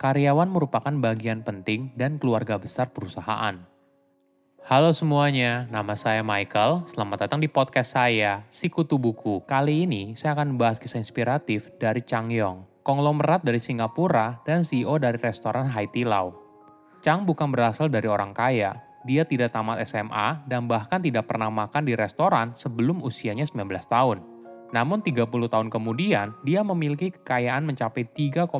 Karyawan merupakan bagian penting dan keluarga besar perusahaan. Halo semuanya, nama saya Michael. Selamat datang di podcast saya, Sikutu Buku. Kali ini saya akan membahas kisah inspiratif dari Chang Yong, konglomerat dari Singapura dan CEO dari restoran Haiti Lau. Chang bukan berasal dari orang kaya. Dia tidak tamat SMA dan bahkan tidak pernah makan di restoran sebelum usianya 19 tahun. Namun 30 tahun kemudian, dia memiliki kekayaan mencapai 3,9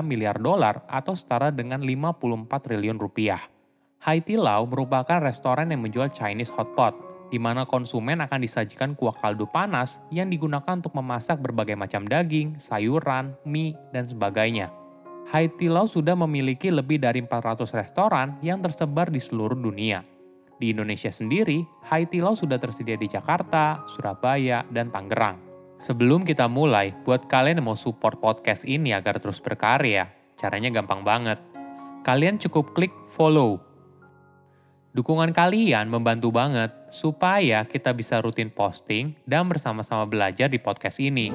miliar dolar atau setara dengan 54 triliun rupiah. Haiti Lau merupakan restoran yang menjual Chinese hotpot, di mana konsumen akan disajikan kuah kaldu panas yang digunakan untuk memasak berbagai macam daging, sayuran, mie, dan sebagainya. Haiti Lau sudah memiliki lebih dari 400 restoran yang tersebar di seluruh dunia. Di Indonesia sendiri, Haiti Lau sudah tersedia di Jakarta, Surabaya, dan Tangerang. Sebelum kita mulai, buat kalian yang mau support podcast ini agar terus berkarya, caranya gampang banget. Kalian cukup klik follow. Dukungan kalian membantu banget supaya kita bisa rutin posting dan bersama-sama belajar di podcast ini.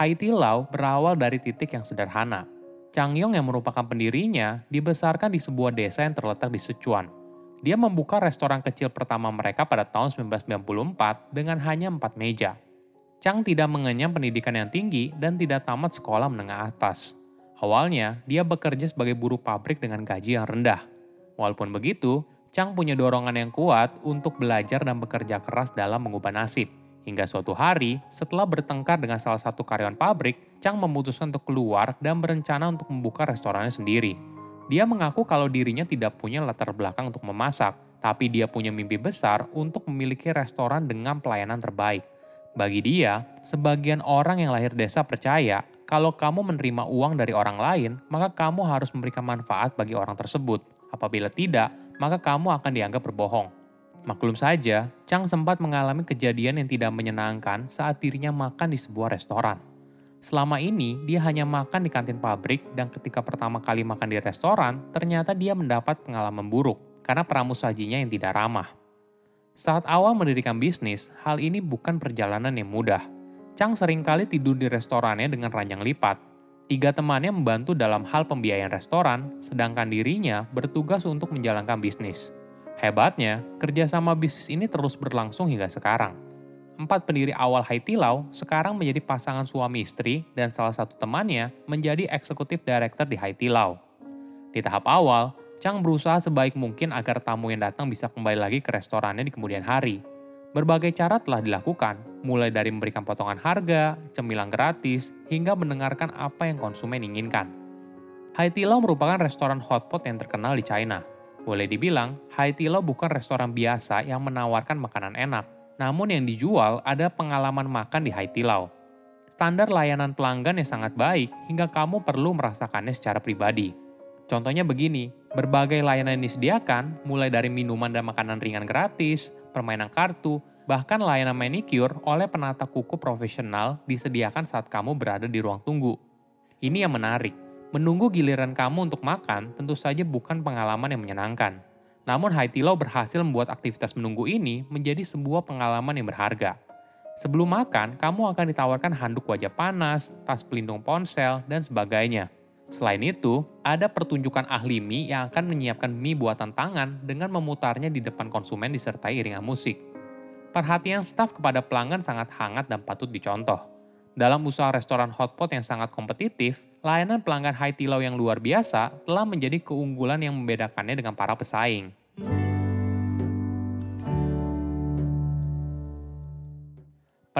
Haiti Lau berawal dari titik yang sederhana. Changyong yang merupakan pendirinya dibesarkan di sebuah desa yang terletak di Sichuan, dia membuka restoran kecil pertama mereka pada tahun 1994 dengan hanya empat meja. Chang tidak mengenyam pendidikan yang tinggi dan tidak tamat sekolah menengah atas. Awalnya, dia bekerja sebagai buruh pabrik dengan gaji yang rendah. Walaupun begitu, Chang punya dorongan yang kuat untuk belajar dan bekerja keras dalam mengubah nasib. Hingga suatu hari, setelah bertengkar dengan salah satu karyawan pabrik, Chang memutuskan untuk keluar dan berencana untuk membuka restorannya sendiri. Dia mengaku kalau dirinya tidak punya latar belakang untuk memasak, tapi dia punya mimpi besar untuk memiliki restoran dengan pelayanan terbaik. Bagi dia, sebagian orang yang lahir desa percaya kalau kamu menerima uang dari orang lain, maka kamu harus memberikan manfaat bagi orang tersebut. Apabila tidak, maka kamu akan dianggap berbohong. Maklum saja, Chang sempat mengalami kejadian yang tidak menyenangkan saat dirinya makan di sebuah restoran. Selama ini, dia hanya makan di kantin pabrik dan ketika pertama kali makan di restoran, ternyata dia mendapat pengalaman buruk karena pramusajinya yang tidak ramah. Saat awal mendirikan bisnis, hal ini bukan perjalanan yang mudah. Chang sering kali tidur di restorannya dengan ranjang lipat. Tiga temannya membantu dalam hal pembiayaan restoran, sedangkan dirinya bertugas untuk menjalankan bisnis. Hebatnya, kerjasama bisnis ini terus berlangsung hingga sekarang empat pendiri awal Haiti Lau sekarang menjadi pasangan suami istri dan salah satu temannya menjadi eksekutif director di Haiti Lau. Di tahap awal, Chang berusaha sebaik mungkin agar tamu yang datang bisa kembali lagi ke restorannya di kemudian hari. Berbagai cara telah dilakukan, mulai dari memberikan potongan harga, cemilan gratis, hingga mendengarkan apa yang konsumen inginkan. Haiti Lau merupakan restoran hotpot yang terkenal di China. Boleh dibilang, Haiti Lau bukan restoran biasa yang menawarkan makanan enak, namun yang dijual ada pengalaman makan di Haiti Lau. Standar layanan pelanggan yang sangat baik hingga kamu perlu merasakannya secara pribadi. Contohnya begini, berbagai layanan yang disediakan, mulai dari minuman dan makanan ringan gratis, permainan kartu, bahkan layanan manicure oleh penata kuku profesional disediakan saat kamu berada di ruang tunggu. Ini yang menarik, menunggu giliran kamu untuk makan tentu saja bukan pengalaman yang menyenangkan. Namun Haiti Lau berhasil membuat aktivitas menunggu ini menjadi sebuah pengalaman yang berharga. Sebelum makan, kamu akan ditawarkan handuk wajah panas, tas pelindung ponsel, dan sebagainya. Selain itu, ada pertunjukan ahli mie yang akan menyiapkan mie buatan tangan dengan memutarnya di depan konsumen disertai iringan musik. Perhatian staf kepada pelanggan sangat hangat dan patut dicontoh. Dalam usaha restoran hotpot yang sangat kompetitif, layanan pelanggan Lao yang luar biasa telah menjadi keunggulan yang membedakannya dengan para pesaing.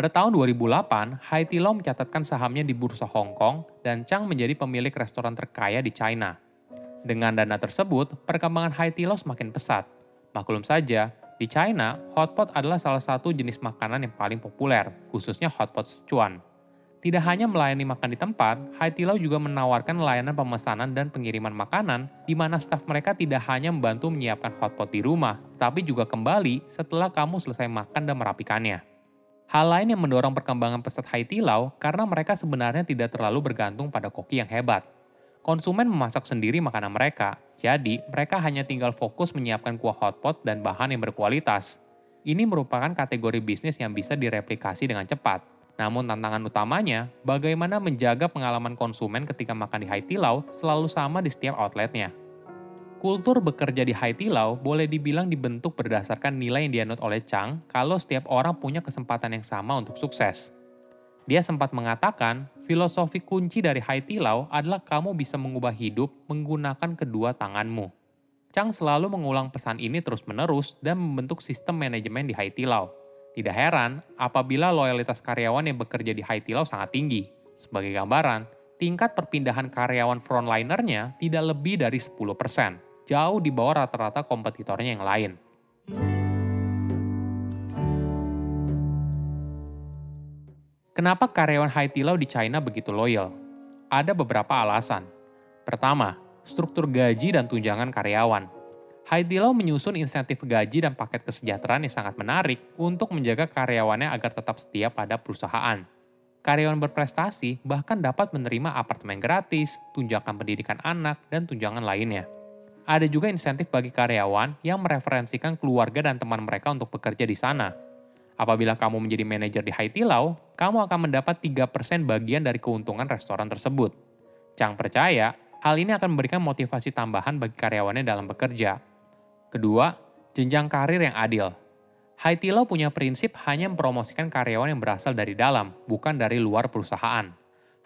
Pada tahun 2008, Hai Di Lao mencatatkan sahamnya di bursa Hong Kong dan Chang menjadi pemilik restoran terkaya di China. Dengan dana tersebut, perkembangan Hai Di Lao semakin pesat. Maklum saja, di China, hotpot adalah salah satu jenis makanan yang paling populer, khususnya hotpot Sichuan. Tidak hanya melayani makan di tempat, Hai Di Lao juga menawarkan layanan pemesanan dan pengiriman makanan di mana staf mereka tidak hanya membantu menyiapkan hotpot di rumah, tapi juga kembali setelah kamu selesai makan dan merapikannya. Hal lain yang mendorong perkembangan pesat Hai Di Lao karena mereka sebenarnya tidak terlalu bergantung pada koki yang hebat. Konsumen memasak sendiri makanan mereka, jadi mereka hanya tinggal fokus menyiapkan kuah hotpot dan bahan yang berkualitas. Ini merupakan kategori bisnis yang bisa direplikasi dengan cepat. Namun tantangan utamanya, bagaimana menjaga pengalaman konsumen ketika makan di Hai Di Lao selalu sama di setiap outletnya. Kultur bekerja di Hai Di Lao boleh dibilang dibentuk berdasarkan nilai yang dianut oleh Chang kalau setiap orang punya kesempatan yang sama untuk sukses. Dia sempat mengatakan, filosofi kunci dari Hai Di Lao adalah kamu bisa mengubah hidup menggunakan kedua tanganmu. Chang selalu mengulang pesan ini terus-menerus dan membentuk sistem manajemen di Hai Di Lao. Tidak heran apabila loyalitas karyawan yang bekerja di Hai Di Lao sangat tinggi. Sebagai gambaran, tingkat perpindahan karyawan frontlinernya tidak lebih dari 10% jauh di bawah rata-rata kompetitornya yang lain. Kenapa karyawan Hai Di China begitu loyal? Ada beberapa alasan. Pertama, struktur gaji dan tunjangan karyawan. Hai Di Lao menyusun insentif gaji dan paket kesejahteraan yang sangat menarik untuk menjaga karyawannya agar tetap setia pada perusahaan. Karyawan berprestasi bahkan dapat menerima apartemen gratis, tunjangan pendidikan anak, dan tunjangan lainnya. Ada juga insentif bagi karyawan yang mereferensikan keluarga dan teman mereka untuk bekerja di sana. Apabila kamu menjadi manajer di Hai Di Lao, kamu akan mendapat 3% bagian dari keuntungan restoran tersebut. Chang percaya, hal ini akan memberikan motivasi tambahan bagi karyawannya dalam bekerja. Kedua, jenjang karir yang adil. Hai Di Lao punya prinsip hanya mempromosikan karyawan yang berasal dari dalam, bukan dari luar perusahaan.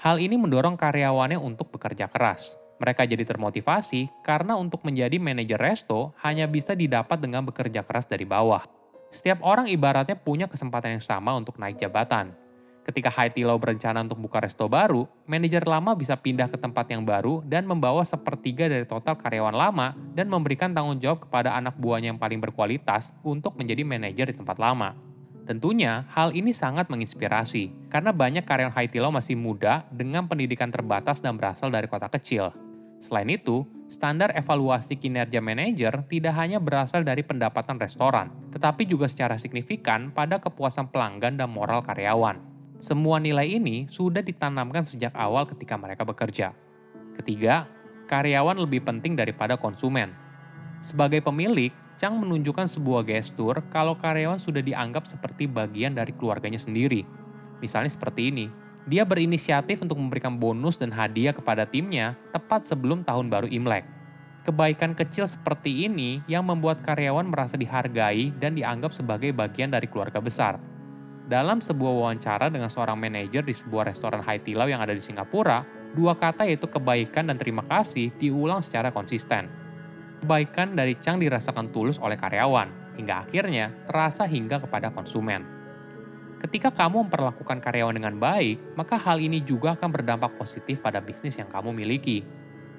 Hal ini mendorong karyawannya untuk bekerja keras. Mereka jadi termotivasi karena untuk menjadi manajer resto hanya bisa didapat dengan bekerja keras dari bawah. Setiap orang ibaratnya punya kesempatan yang sama untuk naik jabatan. Ketika Hai Di Lao berencana untuk buka resto baru, manajer lama bisa pindah ke tempat yang baru dan membawa sepertiga dari total karyawan lama dan memberikan tanggung jawab kepada anak buahnya yang paling berkualitas untuk menjadi manajer di tempat lama. Tentunya, hal ini sangat menginspirasi karena banyak karyawan Hai Di Lao masih muda dengan pendidikan terbatas dan berasal dari kota kecil. Selain itu, standar evaluasi kinerja manajer tidak hanya berasal dari pendapatan restoran, tetapi juga secara signifikan pada kepuasan pelanggan dan moral karyawan. Semua nilai ini sudah ditanamkan sejak awal ketika mereka bekerja. Ketiga, karyawan lebih penting daripada konsumen. Sebagai pemilik, Chang menunjukkan sebuah gestur kalau karyawan sudah dianggap seperti bagian dari keluarganya sendiri. Misalnya seperti ini, dia berinisiatif untuk memberikan bonus dan hadiah kepada timnya tepat sebelum tahun baru Imlek. Kebaikan kecil seperti ini yang membuat karyawan merasa dihargai dan dianggap sebagai bagian dari keluarga besar. Dalam sebuah wawancara dengan seorang manajer di sebuah restoran Hai Di Lao yang ada di Singapura, dua kata yaitu kebaikan dan terima kasih diulang secara konsisten. Kebaikan dari Chang dirasakan tulus oleh karyawan, hingga akhirnya terasa hingga kepada konsumen. Ketika kamu memperlakukan karyawan dengan baik, maka hal ini juga akan berdampak positif pada bisnis yang kamu miliki.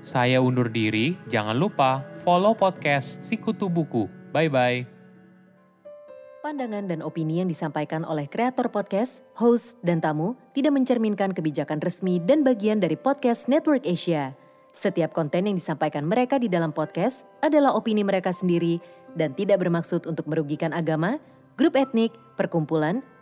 Saya undur diri, jangan lupa follow podcast Sikutu Buku. Bye-bye. Pandangan dan opini yang disampaikan oleh kreator podcast, host, dan tamu tidak mencerminkan kebijakan resmi dan bagian dari podcast Network Asia. Setiap konten yang disampaikan mereka di dalam podcast adalah opini mereka sendiri dan tidak bermaksud untuk merugikan agama, grup etnik, perkumpulan,